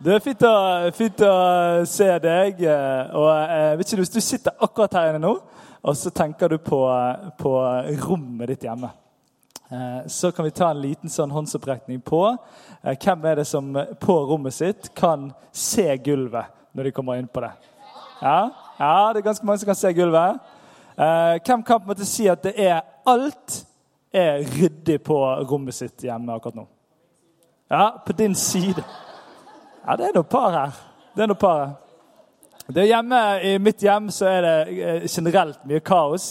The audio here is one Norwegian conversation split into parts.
Det er fint å, fint å se deg. eh, og jeg vet ikke du, sitter akkurat her inne nå og så tenker du på, på rommet ditt hjemme, eh, så kan vi ta en liten sånn håndsopprekning på eh, hvem er det som på rommet sitt kan se gulvet når de kommer inn på det. Ja, ja det er ganske mange som kan se gulvet. Eh, hvem kan på en måte si at det er alt er ryddig på rommet sitt hjemme akkurat nå? Ja, på din side. Ja, det er noe par her. Det er noe par her. Det er hjemme, I mitt hjem så er det eh, generelt mye kaos.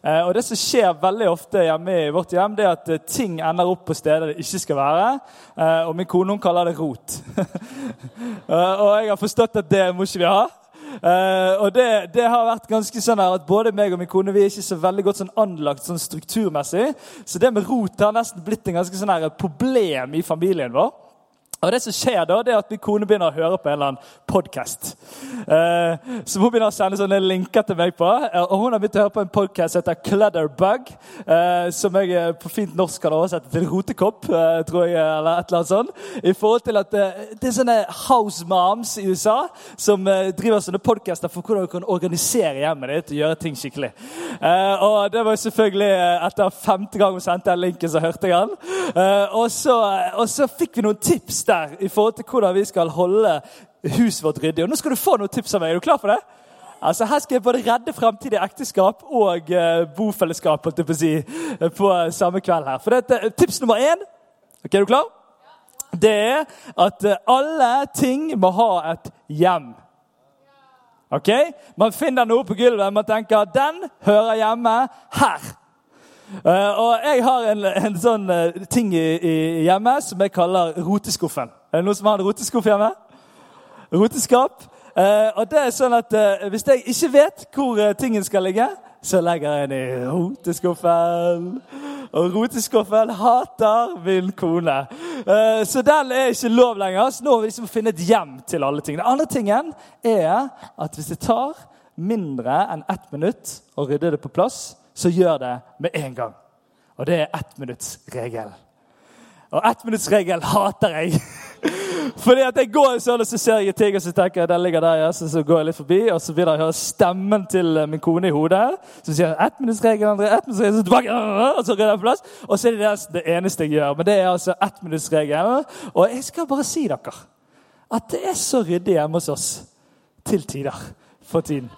Eh, og Det som skjer veldig ofte hjemme i vårt hjem, det er at eh, ting ender opp på steder det ikke skal være. Og min kone hun kaller det rot. Og jeg har forstått at det må ikke vi ha. Uh, og det, det har vært ganske sånn her at Både meg og min kone vi er ikke så veldig godt sånn anlagt sånn strukturmessig. Så det med rot har nesten blitt en ganske sånn her problem i familien vår. Og det som skjer da, det er at Min kone begynner å høre på en eller annen podkast. Eh, så hun begynner å sende sånne linker til meg på. eh, Og Hun har begynt å høre på en podkast som heter Clutterbug. Eh, som jeg eh, på fint norsk kan oversette til rotekopp. Eh, tror jeg, eller et eller annet sånt. I forhold til at eh, Det er sånne house moms i USA som driver sånne podkaster for hvordan du kan organisere hjemmet ditt og gjøre ting skikkelig. Og det var jo selvfølgelig Etter femte gang hun sendte den linken, så hørte jeg den. Og, så, og så fikk vi noen tips der i forhold til hvordan vi skal holde huset vårt ryddig. Og nå skal du få noen tips av meg. Er du klar for det? Altså, Her skal jeg både redde fremtidig ekteskap og uh, bofellesskap holdt jeg på, å si, eh, på samme kveld. her. For dette, Tips nummer én okay, Er du klar? Det er at eh, alle ting må ha et hjem. Ok? Man finner noe på gulvet man tenker den hører hjemme her. Eh, og jeg har en, en sånn uh, ting i, i hjemme som jeg kaller roteskuffen. Er det noen som har en roteskuff hjemme? Roteskap. Uh, og det er sånn at eh, Hvis jeg ikke vet hvor eh, tingen skal ligge, så legger jeg den i roteskuffen. Og roteskuffen hater min kone. Eh, så den er ikke lov lenger. Så nå må vi liksom finne et hjem til alle ting. Den andre tingen er at hvis det tar mindre enn ett minutt å rydde det på plass, så gjør det med en gang. Og det er ettminuttsregelen. Og ettminuttsregelen hater jeg. Fordi at jeg går sånn, og så ser jeg ting, og så tenker jeg, den ligger der, ja, så, så går jeg litt forbi, og så begynner jeg å høre stemmen til min kone i hodet. Så sier jeg ettminuttsregelen, André, ettminuttsregelen, så tilbake, og så rydder jeg plass. Og så er det det eneste jeg gjør. Men det er altså ettminuttsregelen. Og jeg skal bare si dere at det er så ryddig hjemme hos oss til tider for tiden.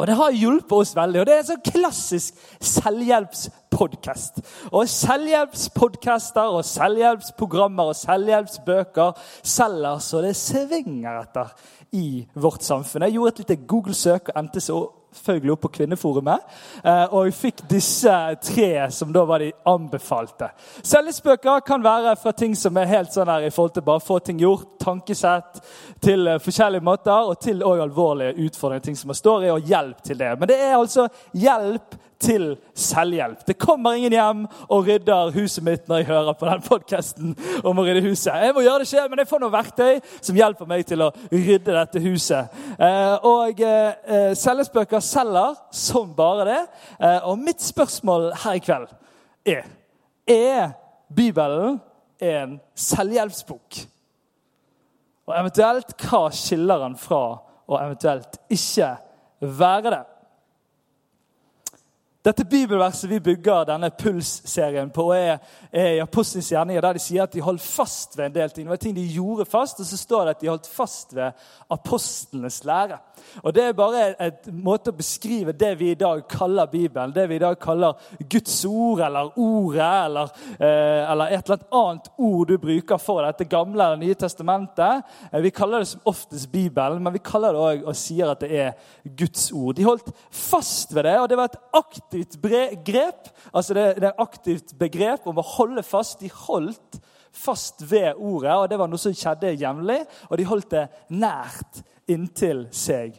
Og det har hjulpet oss veldig. Og det er en sånn klassisk selvhjelpspodkast. Og selvhjelpspodkaster og selvhjelpsprogrammer og selvhjelpsbøker selger så det svinger etter i vårt samfunn. Jeg gjorde et lite Google-søk og endte så selvfølgelig opp på Kvinneforumet. eh, Og jeg fikk disse tre som da var de anbefalte. Selvhjelpsbøker kan være fra ting som er helt sånn her i forhold til bare få ting gjort, tankesett, til eh, forskjellige måter, og til også alvorlige utfordringer, ting som man står i, og hjelp til det. Men det er altså hjelp til selvhjelp. Det kommer ingen hjem og rydder huset mitt når jeg hører på den podkasten om å rydde huset. Jeg må gjøre det selv, men jeg får noen verktøy som hjelper meg til å rydde dette huset. Eh, og Selgesbøker Selvhjelpsbøker selger som bare det. Eh, og mitt spørsmål her i kveld er Er Bibelen en selvhjelpsbok? Og eventuelt, hva skiller den fra å eventuelt ikke være det? Dette bibelverset vi bygger denne Puls-serien på, er, er i Apostelens gjerninger, der de sier at de holdt fast ved en del ting. Det var ting de gjorde fast, og så står det at de holdt fast ved apostlenes lære. Og Det er bare en måte å beskrive det vi i dag kaller Bibelen. Det vi i dag kaller Guds ord, eller Ordet, eller, eh, eller et eller annet ord du bruker for dette gamle eller nye testamentet. Eh, vi kaller det som oftest Bibelen, men vi kaller det også og sier at det er Guds ord. De holdt fast ved det, og det var et aktivt grep. altså det er et aktivt begrep om å holde fast. De holdt fast ved ordet, og det var noe som skjedde jevnlig. Og de holdt det nært inntil seg.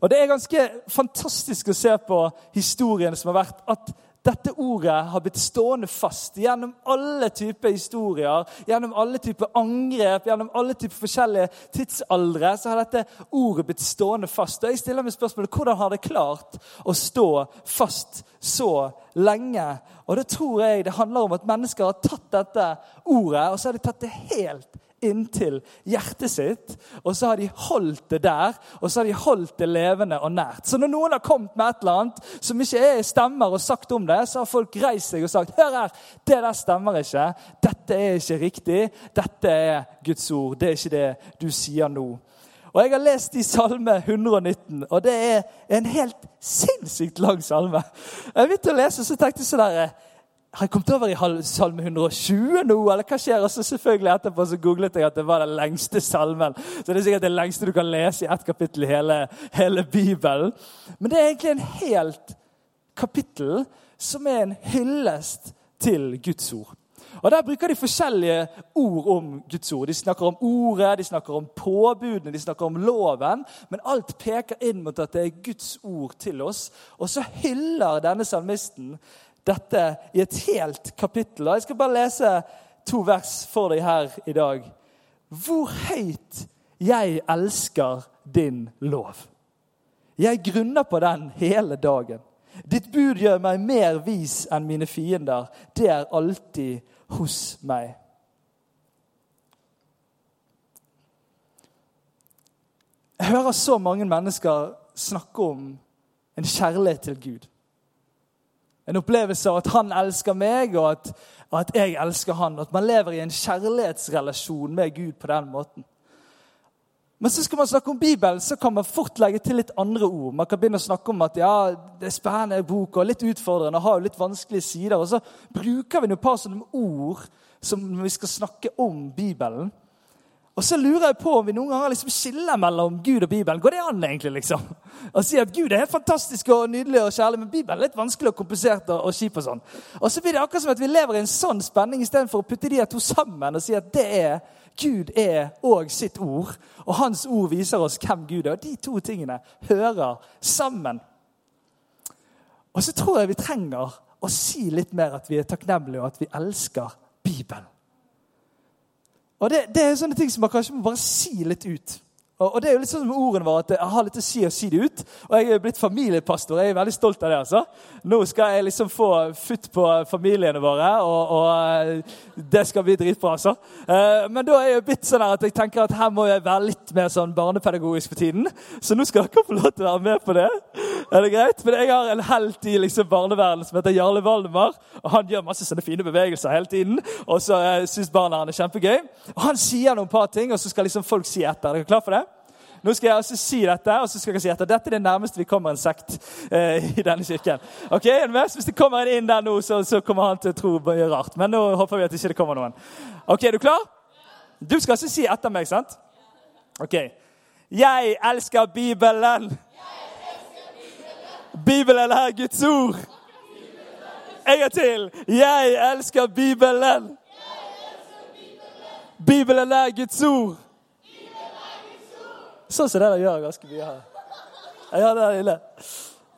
Og Det er ganske fantastisk å se på historien som har vært, at dette ordet har blitt stående fast gjennom alle typer historier, gjennom alle typer angrep, gjennom alle typer forskjellige tidsaldre. så har dette ordet blitt stående fast. Og jeg stiller meg spørsmålet, Hvordan har det klart å stå fast så lenge? Og da tror jeg det handler om at mennesker har tatt dette ordet og så har de tatt det helt inntil hjertet sitt. Og så har de holdt det der, og så har de holdt det levende og nært. Så når noen har kommet med et eller annet som ikke er stemmer og sagt om det, så har folk reist seg og sagt Hør her, det der stemmer ikke. Dette er ikke riktig. Dette er Guds ord. Det er ikke det du sier nå. Og Jeg har lest i Salme 119, og det er en helt sinnssykt lang salme. Jeg begynte å lese, og så tenkte jeg sånn har jeg kommet over i salme 120 nå, eller hva skjer? Og så selvfølgelig etterpå så googlet jeg at det var den lengste salmen. Så det er sikkert det lengste du kan lese i ett kapittel i hele, hele Bibelen. Men det er egentlig en helt kapittel som er en hyllest til Guds ord. Og Der bruker de forskjellige ord om Guds ord. De snakker om ordet, de snakker om påbudene, de snakker om loven. Men alt peker inn mot at det er Guds ord til oss. Og så hyller denne salmisten dette i et helt kapittel. Jeg skal bare lese to vers for deg her i dag. Hvor høyt jeg elsker din lov. Jeg grunner på den hele dagen. Ditt bud gjør meg mer vis enn mine fiender. Det er alltid hos meg. Jeg hører så mange mennesker snakke om en kjærlighet til Gud. En opplevelse av at han elsker meg, og at, at jeg elsker han. At man lever i en kjærlighetsrelasjon med Gud på den måten. Men så skal man snakke om Bibelen, så kan man fort legge til litt andre ord. Man kan begynne å snakke om at ja, det er spennende bok og litt utfordrende og har jo litt vanskelige sider. Og så bruker vi et par sånne ord som vi skal snakke om Bibelen. Og så lurer jeg på om vi noen ganger liksom skiller mellom Gud og Bibelen. Går det an egentlig liksom? Å si at Gud er helt fantastisk og nydelig og kjærlig, men Bibelen er litt vanskelig og komplisert og, og kjip. Og sånn. Og så blir det akkurat som at vi lever i en sånn spenning istedenfor å putte de to sammen og si at det er Gud er òg sitt ord, og hans ord viser oss hvem Gud er. Og de to tingene hører sammen. Og så tror jeg vi trenger å si litt mer at vi er takknemlige, og at vi elsker Bibelen. Og det, det, er sånne ting som man kanskje må bare si litt ut. Og, og det er jo litt sånn som ordene våre at jeg har litt å si og si det ut. Og jeg er blitt familiepastor. Jeg er veldig stolt av det. altså. Nå skal jeg liksom få futt på familiene våre, og, og eh, det skal bli dritbra. altså. Eh, men da er jeg blitt sånn at jeg tenker at her må jeg være litt mer sånn barnepedagogisk for tiden. Så nå skal dere få lov til å være med på det. Er det greit? Men jeg har en helt i liksom barneverdenen som heter Jarle Valdemar. og Han gjør masse sånne fine bevegelser hele tiden. Og så uh, syns barna han er kjempegøy. Og Han sier noen par ting, og så skal liksom folk si etter. Er dere klar for det? Nå skal jeg også si dette, og så skal jeg si etter. Dette er det nærmeste vi kommer en sekt eh, i denne kirken. Ok, Hvis det kommer en inn der nå, så, så kommer han til å tro mye rart. Men nå håper vi at ikke det kommer noen. Ok, Er du klar? Du skal også si etter meg, sant? Ok. Jeg elsker Bibelen. Bibelen er Guds ord. En gang til. Jeg elsker Bibelen. Bibelen er Guds ord. Sånn som det der gjør ganske mye her. Ja, det er lille.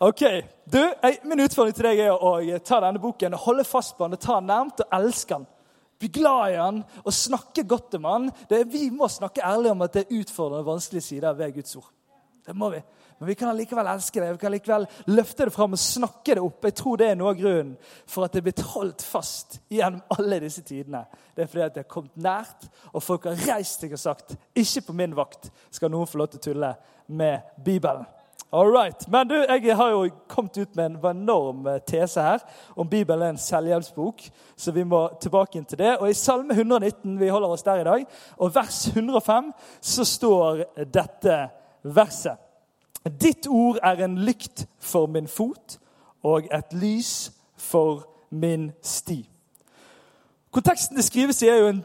Ok. Du, Min utfordring til deg er å ta denne boken, holde fast på den, ta den nærmt og elske den. Bli glad i den og snakke godt om den. vi må snakke ærlig om at det er utfordrende og vanskelige sider ved Guds ord. Det må vi. Men vi kan likevel elske det, vi kan likevel løfte det fram og snakke det opp. Jeg tror det er noe av grunnen for at det er blitt holdt fast gjennom alle disse tidene. Det er fordi at det har kommet nært, og folk har reist seg og sagt ikke på min vakt skal noen få lov til å tulle med Bibelen. All right. Men du, jeg har jo kommet ut med en enorm eh, tese her om Bibelen er en selvhjelpsbok, så vi må tilbake inn til det. Og I Salme 119, vi holder oss der i dag, og vers 105, så står dette verset. Ditt ord er en lykt for min fot og et lys for min sti. Konteksten det skrives i, er jo en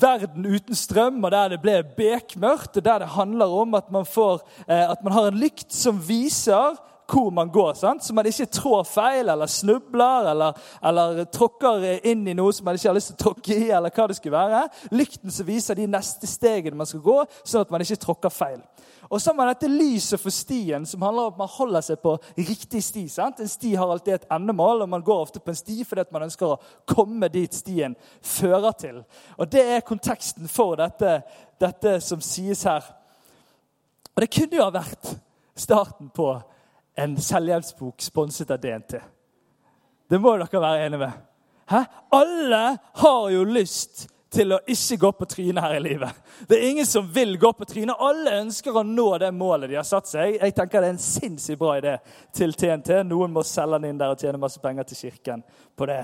verden uten strøm, og der det ble bekmørkt. og Der det handler om at man, får, eh, at man har en lykt som viser hvor man går, sant? så man ikke trår feil eller snubler eller, eller tråkker inn i noe som man ikke har lyst til å tråkke i. eller hva det skulle være. Lykten som viser de neste stegene man skal gå, sånn at man ikke tråkker feil. Og så har man dette lyset for stien, som handler om at man holder seg på riktig sti. sant? En sti har alltid et endemål, og man går ofte på en sti fordi man ønsker å komme dit stien fører til. Og Det er konteksten for dette, dette som sies her. Og det kunne jo ha vært starten på en selvhjelpsbok sponset av DNT. Det må dere være enige med. Hæ? Alle har jo lyst til å ikke gå på trynet her i livet. Det er ingen som vil gå på trynet. Alle ønsker å nå det målet de har satt seg. Jeg tenker Det er en sinnssykt bra idé til TNT. Noen må selge den inn der og tjene masse penger til kirken på det.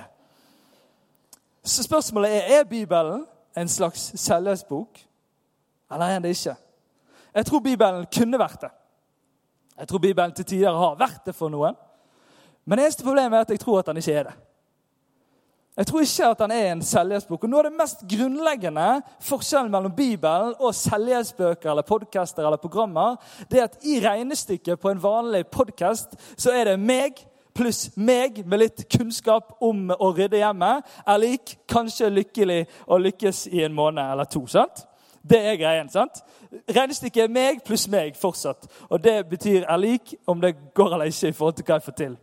Så spørsmålet er er Bibelen en slags selvhjelpsbok, eller er den det ikke? Jeg tror Bibelen kunne vært det. Jeg tror Bibelen til tider har vært det for noen. Men det eneste problemet er at jeg tror at den ikke er det. Jeg tror ikke at den er en selvhjelpsbok. Og Noe av det mest grunnleggende forskjellen mellom Bibelen og selvhjelpsbøker eller podcaster eller programmer, det er at i regnestykket på en vanlig podkast så er det meg pluss meg med litt kunnskap om å rydde hjemmet er lik kanskje lykkelig å lykkes i en måned eller to. sant? Det er greien. sant? Regnestykket er meg pluss meg fortsatt. Og det betyr er lik om det går eller ikke i forhold til hva jeg får til.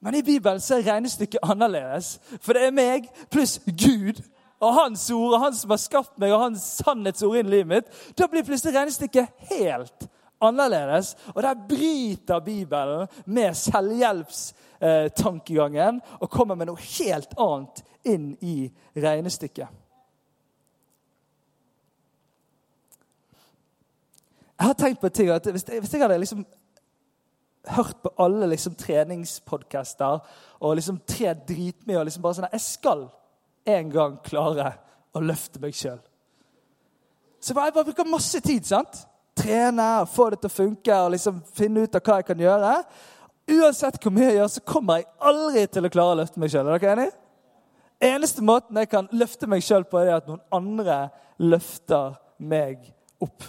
Men i Bibelen så er regnestykket annerledes. For det er meg pluss Gud og hans ord og han som har skapt meg, og hans sannhetsord inn i livet mitt. Da blir plutselig regnestykket helt annerledes. Og der bryter Bibelen med selvhjelpstankegangen og kommer med noe helt annet inn i regnestykket. Jeg har tenkt på en ting, at Hvis jeg, hvis jeg hadde liksom hørt på alle liksom treningspodkaster og liksom trent dritmye og liksom bare sånn Jeg skal en gang klare å løfte meg sjøl. Så jeg bare bruker masse tid. sant? Trene få det til å funke og liksom finne ut av hva jeg kan gjøre. Uansett hvor mye jeg gjør, så kommer jeg aldri til å klare å løfte meg sjøl. Er dere enige? Eneste måten jeg kan løfte meg sjøl på, er at noen andre løfter meg opp.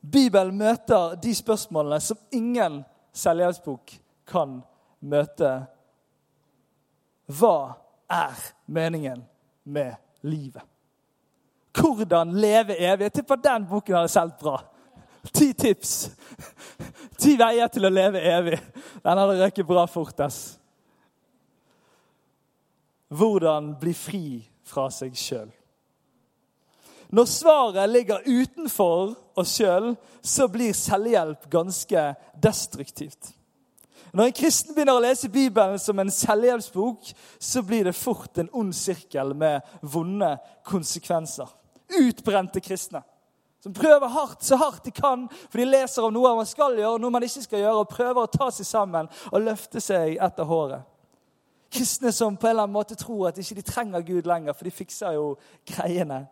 Bibelen møter de spørsmålene som ingen selvhjelpsbok kan møte. Hva er meningen med livet? Hvordan leve evig? Jeg tipper den boken hadde solgt bra. Ti tips. Ti veier til å leve evig. Den hadde røket bra fort. ass. Hvordan bli fri fra seg sjøl. Når svaret ligger utenfor oss sjøl, så blir selvhjelp ganske destruktivt. Når en kristen begynner å lese Bibelen som en selvhjelpsbok, så blir det fort en ond sirkel med vonde konsekvenser. Utbrente kristne som prøver hardt, så hardt de kan, for de leser om noe man skal gjøre, noe man ikke skal gjøre, og prøver å ta seg sammen og løfte seg etter håret. Kristne som på en eller annen måte tror at ikke de trenger Gud lenger, for de fikser jo greiene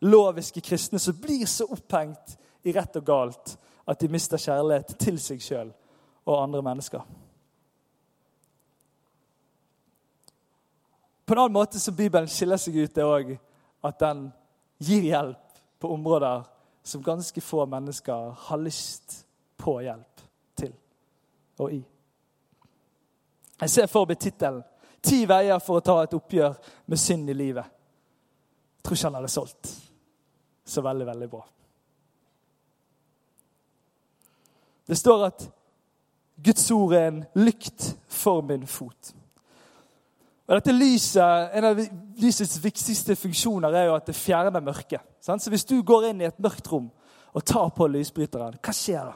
loviske kristne som blir så opphengt i rett og galt at de mister kjærlighet til seg sjøl og andre mennesker. På en annen måte som Bibelen skiller seg ut, er òg at den gir hjelp på områder som ganske få mennesker har lyst på hjelp til og i. Jeg ser for meg tittelen 'Ti veier for å ta et oppgjør med synd i livet'. Jeg tror ikke han hadde solgt så veldig, veldig bra. Det står at Guds ord er en lykt for min fot. Og dette lyset, En av lysets viktigste funksjoner er jo at det fjerner mørket. Så Hvis du går inn i et mørkt rom og tar på lysbryteren, hva skjer da?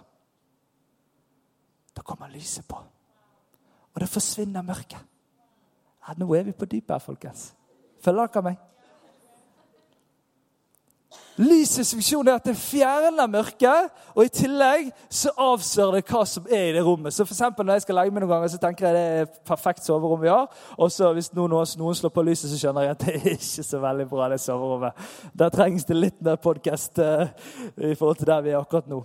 Da kommer lyset på. Og det forsvinner mørket. Ja, nå er vi på dypet her, folkens. Følger dere meg? Lysets funksjon er at det fjerner mørket, og i tillegg så avslører det hva som er i det rommet. Så for eksempel, Når jeg skal legge meg noen ganger, så tenker jeg det er et perfekt soverom vi har. Og så hvis noen, slår på lyset, så skjønner jeg at det er ikke så veldig bra, det soverommet. Der trengs det litt mer podkast uh, i forhold til der vi er akkurat nå.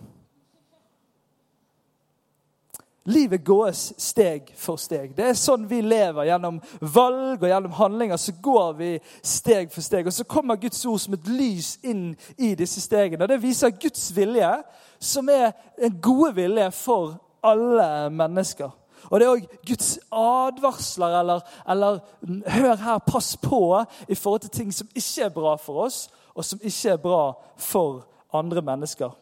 Livet gås steg for steg. Det er sånn vi lever. Gjennom valg og gjennom handlinger så går vi steg for steg. Og så kommer Guds ord som et lys inn i disse stegene. Og Det viser Guds vilje, som er en gode vilje for alle mennesker. Og det er òg Guds advarsler eller, eller hør her, pass på i forhold til ting som ikke er bra for oss, og som ikke er bra for andre mennesker.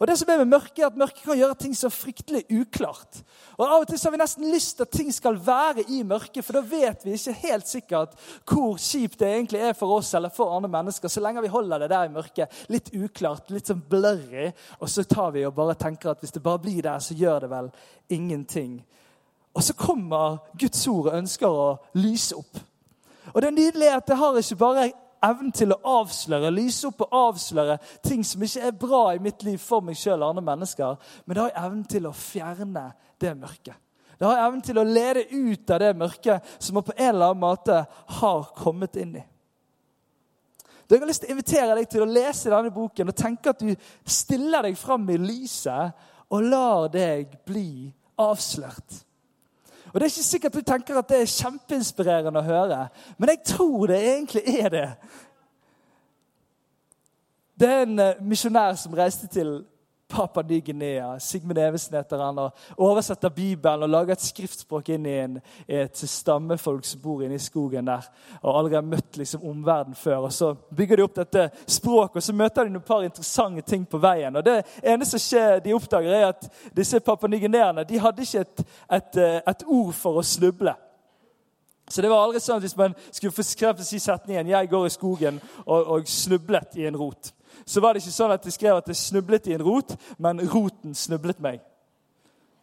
Og det som er med mørket, er at Mørket kan gjøre ting så fryktelig uklart. Og Av og til så har vi nesten lyst til at ting skal være i mørket, for da vet vi ikke helt sikkert hvor kjipt det egentlig er for oss eller for andre mennesker, så lenge vi holder det der i mørket. Litt uklart, litt sånn blurry. Og så tar vi og bare tenker at hvis det bare blir der, så gjør det vel ingenting. Og så kommer Guds ord og ønsker å lyse opp. Og det er at det har ikke bare evnen til å avsløre, lyse opp og avsløre ting som ikke er bra i mitt liv for meg sjøl og andre mennesker, men det har evnen til å fjerne det mørket. Det har evnen til å lede ut av det mørket som man på en eller annen måte har kommet inn i. Jeg har lyst til å invitere deg til å lese denne boken og tenke at du stiller deg fram i lyset og lar deg bli avslørt. Og Det er ikke sikkert du tenker at det er kjempeinspirerende å høre, men jeg tror det egentlig er det. Det er en eh, misjonær som reiste til Papa Ny-Guinea. Sigmund Evesen heter han. og Oversetter Bibelen og lager et skriftspråk inn i en, et stammefolk som bor inne i skogen der. og Aldri har møtt liksom omverdenen før. og Så bygger de opp dette språket, og så møter de noen par interessante ting på veien. og Det eneste skjer, de oppdager, er at disse Papa Ny-Guineaene de hadde ikke et, et, eh, et ord for å snuble. Så det var aldri sånn at Hvis man skulle få si setningen 'Jeg går i skogen og, og snublet i en rot', så var det ikke sånn at de skrev at jeg snublet i en rot, men roten snublet meg.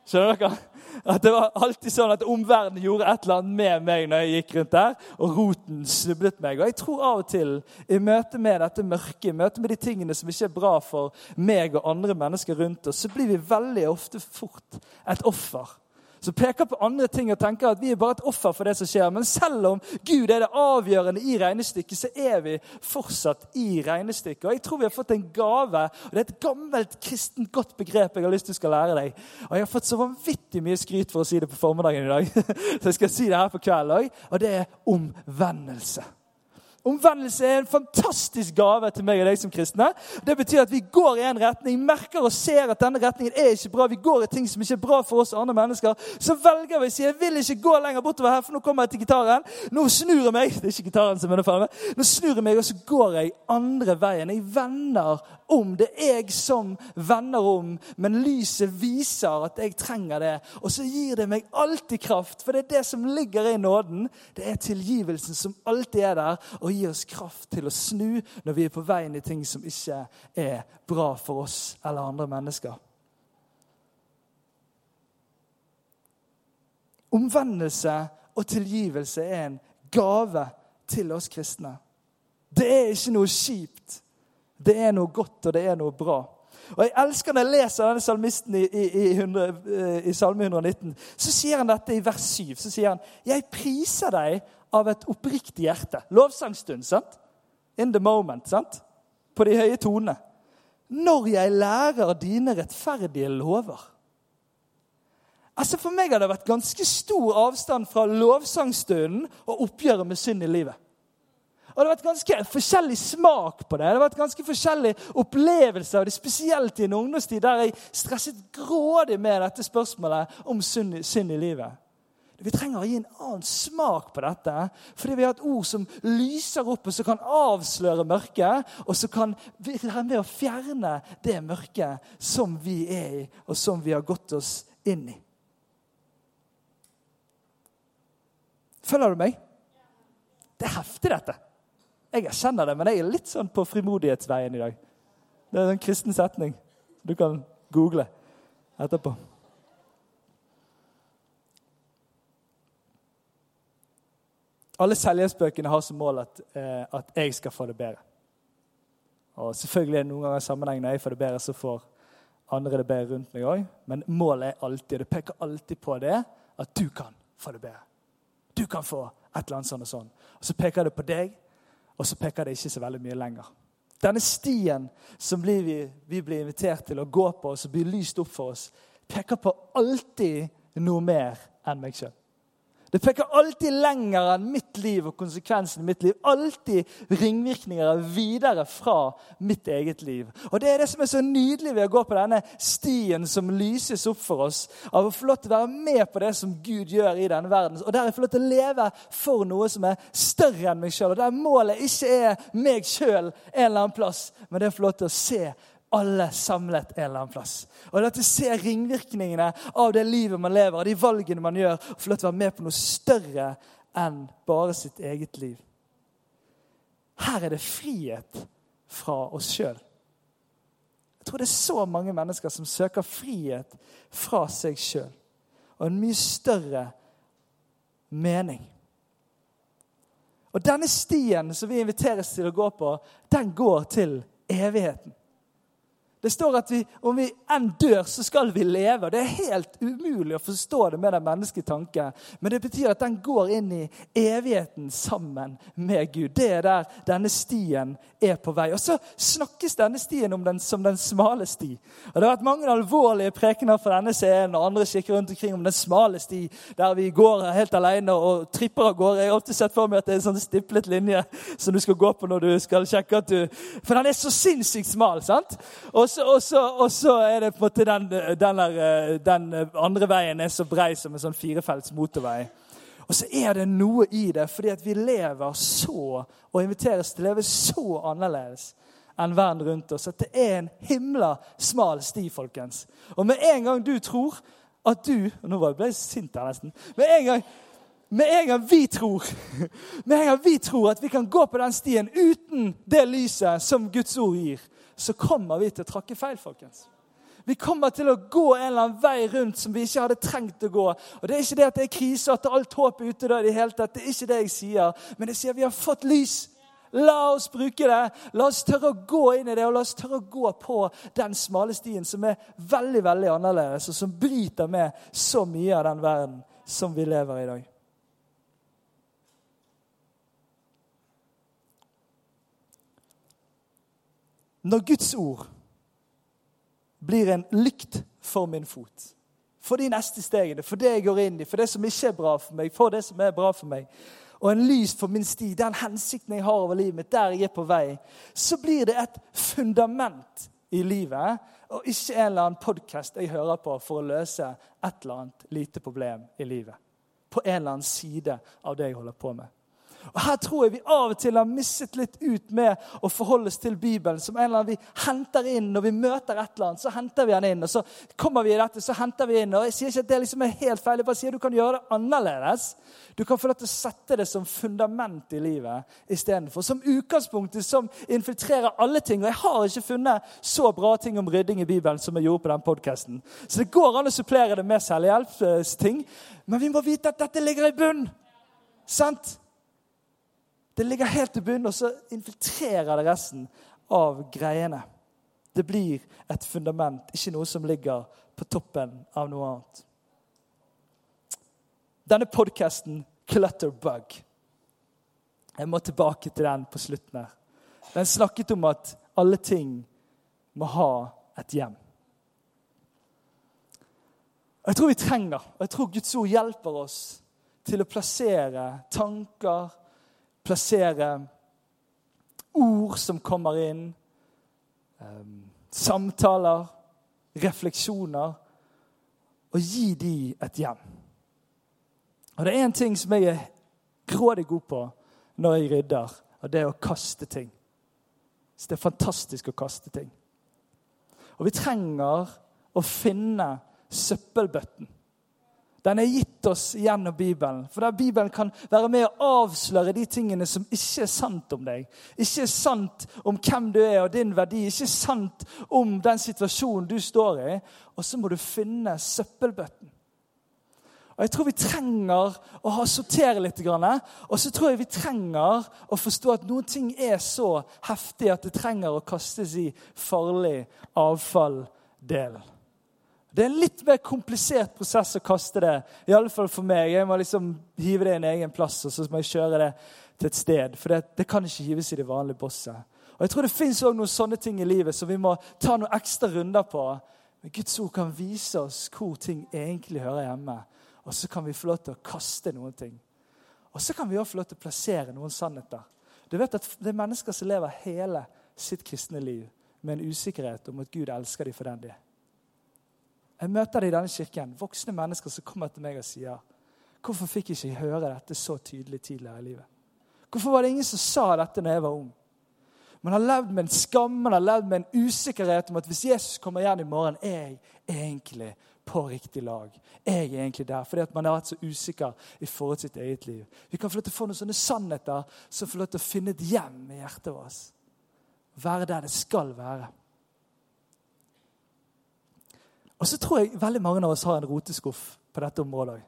Skjønner dere? At Det var alltid sånn at omverdenen gjorde et eller annet med meg når jeg gikk rundt der, og roten snublet meg. Og jeg tror av og til, i møte med dette mørket, i møte med de tingene som ikke er bra for meg og andre mennesker rundt oss, så blir vi veldig ofte fort et offer som peker på andre ting og tenker at vi er bare et offer for det som skjer. Men selv om Gud er det avgjørende i regnestykket, så er vi fortsatt i regnestykket. Og jeg tror vi har fått en gave, og det er et gammelt kristent godt begrep jeg har lyst til å skal lære deg. Og jeg har fått så vanvittig mye skryt for å si det på formiddagen i dag, så jeg skal si det her på kvelden òg, og det er omvendelse. Omvendelse er en fantastisk gave til meg og deg som kristne. Det betyr at vi går i en retning, merker og ser at denne retningen er ikke bra. Vi går i ting som ikke er bra for oss og andre mennesker. Så velger vi å si jeg vil ikke gå lenger bortover her, for nå kommer jeg til gitaren. Nå snur jeg meg. Det er ikke gitaren som er med. Nå snur jeg meg, og så går jeg andre veien. Jeg vender om. Det er jeg som vender om, men lyset viser at jeg trenger det. Og så gir det meg alltid kraft, for det er det som ligger i nåden. Det er tilgivelsen som alltid er der. og gi oss kraft til å snu når vi er på vei inn i ting som ikke er bra for oss eller andre mennesker. Omvendelse og tilgivelse er en gave til oss kristne. Det er ikke noe kjipt. Det er noe godt, og det er noe bra. Og Jeg elsker når jeg leser denne salmisten i, i, i, 100, eh, i Salme 119. Så sier han dette i vers 7. Så sier han, 'Jeg priser deg av et oppriktig hjerte. Lovsangstund. sant? In the moment. sant? På de høye tonene. Når jeg lærer dine rettferdige lover. Altså For meg har det vært ganske stor avstand fra lovsangstunden og oppgjøret med synd i livet. Og Det har vært ganske forskjellig smak på det. Det har vært ganske forskjellig opplevelse av det, spesielt i en ungdomstid der jeg stresset grådig med dette spørsmålet om synd i livet. Vi trenger å gi en annen smak på dette. Fordi vi har et ord som lyser opp, og som kan avsløre mørket. Og som kan være med å fjerne det mørket som vi er i, og som vi har gått oss inn i. Følger du meg? Det er heftig, dette. Jeg erkjenner det, men jeg er litt sånn på frimodighetsveien i dag. Det er en kristen setning. Du kan google etterpå. Alle selvhjelpsbøkene har som mål at, eh, at, jeg skal få det bedre. Og Selvfølgelig er det noen ganger sammenheng når jeg får det bedre, så får andre det bedre rundt meg òg. Men målet er alltid, og det peker alltid på det, at du kan få det bedre. Du kan få et eller annet sånn og sånn. Og Så peker det på deg, og så peker det ikke så veldig mye lenger. Denne stien som vi, vi blir invitert til å gå på, og som blir lyst opp for oss, peker på alltid noe mer enn meg sjøl. Det peker alltid lenger enn mitt liv og konsekvensen i mitt liv. Alltid ringvirkninger videre fra mitt eget liv. Og Det er det som er så nydelig ved å gå på denne stien som lyses opp for oss. Av å få lov til å være med på det som Gud gjør i denne verden. Og der jeg får lov til å leve for noe som er større enn meg sjøl. Og der målet ikke er meg sjøl en eller annen plass, men det er å få lov til å se alle samlet en eller annen plass. Og du ser ringvirkningene av det livet man lever, av de valgene man gjør, og få lov til å være med på noe større enn bare sitt eget liv. Her er det frihet fra oss sjøl. Jeg tror det er så mange mennesker som søker frihet fra seg sjøl. Og en mye større mening. Og denne stien som vi inviteres til å gå på, den går til evigheten. Det står at vi, om vi enn dør, så skal vi leve. Det er helt umulig å forstå det med den menneskelige tanke. Men det betyr at den går inn i evigheten sammen med Gud. Det er der denne stien er på vei. Og så snakkes denne stien om den som den smale sti. Og Det har vært mange alvorlige prekener fra denne scenen og andre kikker rundt omkring om den smale sti, der vi går helt alene og tripper av gårde. Jeg har alltid sett for meg at det er en sånn stiplet linje som du skal gå på når du skal sjekke at du For den er så sinnssykt smal. sant? Og og så er det på en måte den, den, der, den, andre veien er så brei som en sånn firefelts motorvei. Og så er det noe i det, fordi at vi lever så, og inviteres til å leve så annerledes enn verden rundt oss, at det er en himla smal sti, folkens. Og med en gang du tror at du Nå ble jeg sint her nesten. Med en gang med en gang vi tror med en gang vi tror at vi kan gå på den stien uten det lyset som Guds ord gir, så kommer vi til å trakke feil, folkens. Vi kommer til å gå en eller annen vei rundt som vi ikke hadde trengt å gå. Og Det er ikke det at det er krise, at alt håp er ute da i det hele tatt. Det er ikke det jeg sier. Men jeg sier vi har fått lys. La oss bruke det. La oss tørre å gå inn i det, og la oss tørre å gå på den smale stien som er veldig veldig annerledes, og som bryter med så mye av den verden som vi lever i i dag. Når Guds ord blir en lykt for min fot, for de neste stegene, for det jeg går inn i, for det som ikke er bra for meg, for det som er bra for meg, og en lys for min sti, den hensikten jeg har over livet mitt, der jeg er på vei, så blir det et fundament i livet, og ikke en eller annen podkast jeg hører på for å løse et eller annet lite problem i livet. På en eller annen side av det jeg holder på med. Og Her tror jeg vi av og til har misset litt ut med å forholde oss til Bibelen. som en eller annen Vi henter inn når vi møter et eller annet, så henter vi den inn. og Så kommer vi i dette, så henter vi inn. og Jeg sier ikke at det liksom er helt feil, jeg bare sier at du kan gjøre det annerledes. Du kan få lov til å sette det som fundament i livet istedenfor. Som utgangspunktet som infiltrerer alle ting. Og jeg har ikke funnet så bra ting om rydding i Bibelen som jeg gjorde på den podkasten. Så det går an å supplere det med selvhjelpsting, men vi må vite at dette ligger i bunn. Sant? Det ligger helt til bunnen, og så infiltrerer det resten av greiene. Det blir et fundament, ikke noe som ligger på toppen av noe annet. Denne podkasten, Clutterbug Jeg må tilbake til den på slutten her. Den snakket om at alle ting må ha et hjem. Jeg tror vi trenger, og jeg tror Guds ord hjelper oss til å plassere tanker, plassere ord som kommer inn, ehm, samtaler, refleksjoner, og gi de et hjem. Og Det er én ting som jeg er grådig god på når jeg rydder, og det er å kaste ting. Så det er fantastisk å kaste ting. Og vi trenger å finne søppelbøtten. Den er gitt oss gjennom Bibelen. For der Bibelen kan være med å avsløre de tingene som ikke er sant om deg. Ikke er sant om hvem du er og din verdi. Ikke er sant om den situasjonen du står i. Og så må du finne søppelbøtten. Og Jeg tror vi trenger å ha sortere litt. Og så tror jeg vi trenger å forstå at noen ting er så heftig at det trenger å kastes i farlig avfalldel. Det er en litt mer komplisert prosess å kaste det. I alle fall for meg. Jeg må liksom hive det i en egen plass og så må jeg kjøre det til et sted. For det, det kan ikke hives i det vanlige bosset. Og Jeg tror det fins noen sånne ting i livet som vi må ta noen ekstra runder på. Men Guds ord kan vise oss hvor ting egentlig hører hjemme. Og så kan vi få lov til å kaste noen ting. Og så kan vi også få lov til å plassere noen sannheter. Du vet at Det er mennesker som lever hele sitt kristne liv med en usikkerhet om at Gud elsker dem for den de er. Jeg møter det i denne kirken, voksne mennesker som kommer til meg og sier Hvorfor fikk jeg ikke høre dette så tydelig tidligere i livet? Hvorfor var det ingen som sa dette når jeg var ung? Man har levd med en skam, man har levd med en usikkerhet om at hvis Jesus kommer igjen i morgen, er jeg egentlig på riktig lag. Jeg er egentlig der, fordi at man har vært så usikker i forhold til sitt eget liv. Vi kan få lov til å få noen sånne sannheter som får lov til å finne et hjem i hjertet vårt. Være der det skal være. Og så tror jeg veldig mange av oss har en roteskuff på dette området òg.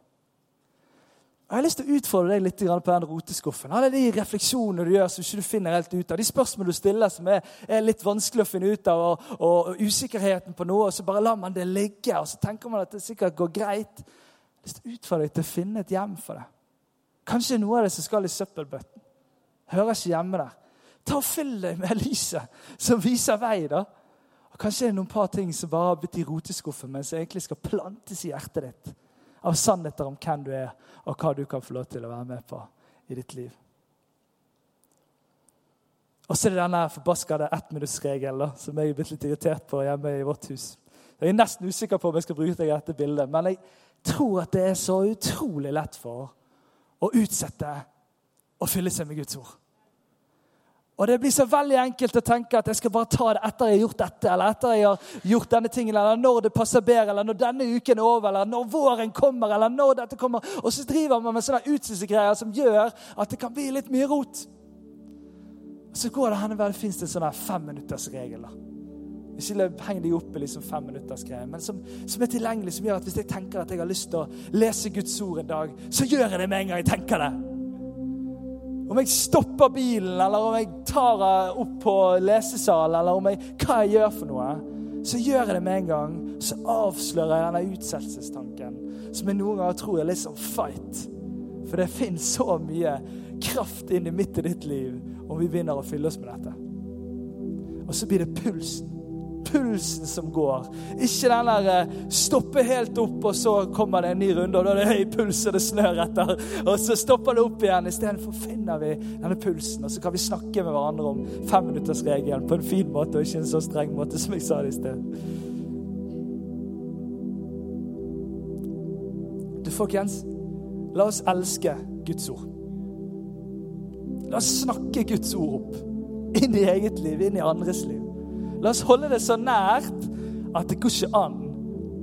Jeg har lyst til å utfordre deg litt på den roteskuffen. Alle de refleksjonene du gjør som ikke du finner helt ut av. De spørsmålene du stiller som er, litt vanskelig å finne ut av, og, og, usikkerheten på noe. Og så bare lar man det ligge, og så tenker man at det sikkert går greit. Jeg har lyst til å utfordre deg til å finne et hjem for det. Kanskje noe av det som skal i søppelbøtten. Hører ikke hjemme der. Ta og Fyll deg med lyset som viser vei. da. Og Kanskje er noen par ting som bare har blitt i roteskuffen, men som egentlig skal plantes i hjertet ditt av sannheter om hvem du er, og hva du kan få lov til å være med på i ditt liv. Og så er det denne forbaskede ettminuttsregelen som jeg er blitt litt irritert på hjemme i vårt hus. Jeg er nesten usikker på om jeg skal bruke deg dette bildet, men jeg tror at det er så utrolig lett for å utsette å fylle seg med Guds ord. Og Det blir så veldig enkelt å tenke at jeg skal bare ta det etter jeg har gjort dette, eller etter jeg har gjort denne tingen, eller når det passer bedre, eller når denne uken er over, eller når våren kommer, eller når dette kommer. Og så driver man med sånne utsynsgreier som gjør at det kan bli litt mye rot. Og Så går det henne det fins det en sånn femminuttersregel. Ikke heng deg opp i liksom femminuttersgreier, men som, som, er tilgjengelig, som gjør at hvis jeg tenker at jeg har lyst til å lese Guds ord en dag, så gjør jeg det med en gang jeg tenker det. Om jeg stopper bilen, eller om jeg tar opp på lesesalen, eller om jeg, hva jeg gjør for noe, så gjør jeg det med en gang. Så avslører jeg denne utsettelsestanken, som jeg noen ganger tror er litt som fight. For det finnes så mye kraft inn i midt i ditt liv om vi begynner å fylle oss med dette. Og så blir det pulsen pulsen som går. Ikke den der eh, stoppe helt opp, og så kommer det en ny runde, og da er det høy puls, og det snør etter. Og så stopper det opp igjen. Istedenfor finner vi denne pulsen, og så kan vi snakke med hverandre om femminuttersregelen på en fin måte, og ikke en så streng måte som jeg sa det i sted. Du, folkens, la oss elske Guds ord. La oss snakke Guds ord opp inn i eget liv, inn i andres liv. La oss holde det så nært at det går ikke an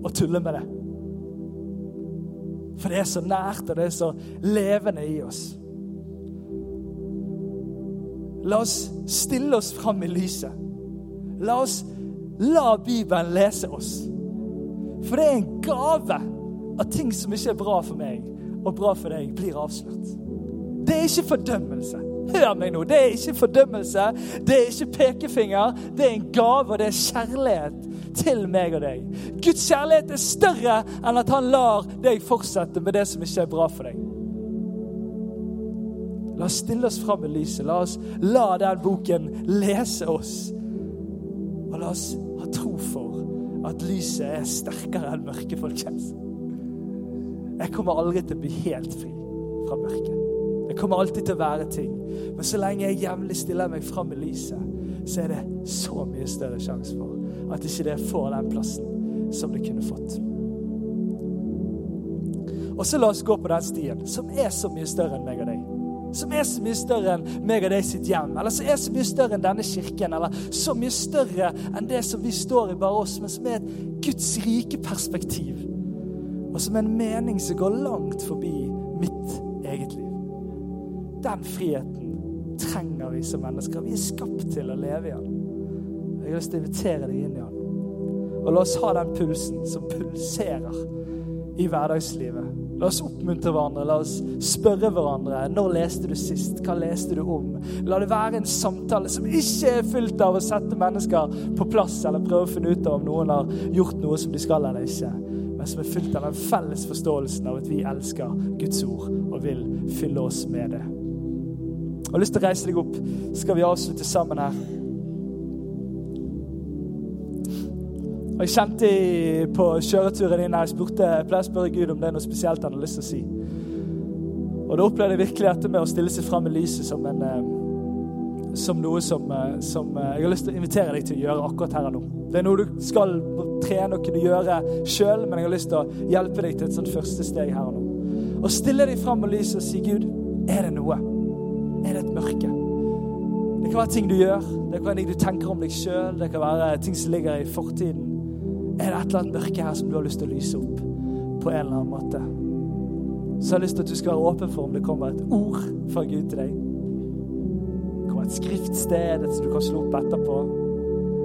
å tulle med det. For det er så nært, og det er så levende i oss. La oss stille oss fram i lyset. La oss la Bibelen lese oss. For det er en gave at ting som ikke er bra for meg og bra for deg, blir avslørt. Det er ikke fordømmelse. Hør meg nå. Det er ikke fordømmelse, det er ikke pekefinger. Det er en gave, og det er kjærlighet til meg og deg. Guds kjærlighet er større enn at han lar deg fortsette med det som ikke er bra for deg. La oss stille oss fram i lyset. La oss la den boken lese oss. Og la oss ha tro for at lyset er sterkere enn mørket, folkens. Jeg kommer aldri til å bli helt fri fra mørket. Det kommer alltid til å være ting. Men så lenge jeg jevnlig stiller meg fram i lyset, så er det så mye større sjanse for at ikke det får den plassen som det kunne fått. Og så la oss gå på den stien som er så mye større enn meg og deg. Som er så mye større enn meg og deg sitt hjem, eller som er så mye større enn denne kirken, eller så mye større enn det som vi står i, bare oss, men som er et Guds rike perspektiv. Og som er en mening som går langt forbi mitt liv. Den friheten trenger vi som mennesker. Vi er skapt til å leve i den. Jeg har lyst til å invitere deg inn i den. Og la oss ha den pulsen som pulserer i hverdagslivet. La oss oppmuntre hverandre, la oss spørre hverandre. Når leste du sist? Hva leste du om? La det være en samtale som ikke er fylt av å sette mennesker på plass eller prøve å finne ut av om noen har gjort noe som de skal eller ikke, men som er fylt av den felles forståelsen av at vi elsker Guds ord og vil fylle oss med det. Jeg har lyst til å reise deg opp, så skal vi avslutte sammen her. Og Jeg kjente på kjøreturen inn her, jeg spurte, jeg pleier å spørre Gud om det er noe spesielt han har lyst til å si. Og da opplevde jeg virkelig dette med å stille seg fram i lyset som, en, eh, som noe som, eh, som eh, jeg har lyst til å invitere deg til å gjøre akkurat her og nå. Det er noe du skal trene og kunne gjøre sjøl, men jeg har lyst til å hjelpe deg til et sånt første steg her og nå. Og stille deg fram i lyset og si, Gud, er det noe? Et mørke? Det kan være ting du gjør, det kan være ting du tenker om deg sjøl, det kan være ting som ligger i fortiden. Er det et eller annet mørke her som du har lyst til å lyse opp på en eller annen måte? Så jeg har lyst til at du skal være åpen for om det kommer et ord fra Gud til deg. Det kommer et skriftsted som du kan slå opp etterpå.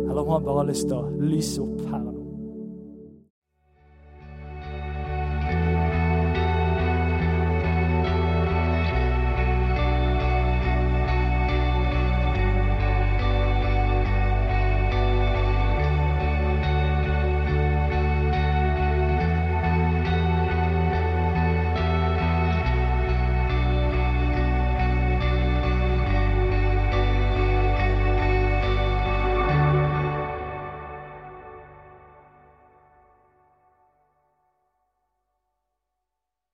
Eller om han bare har lyst til å lyse opp her.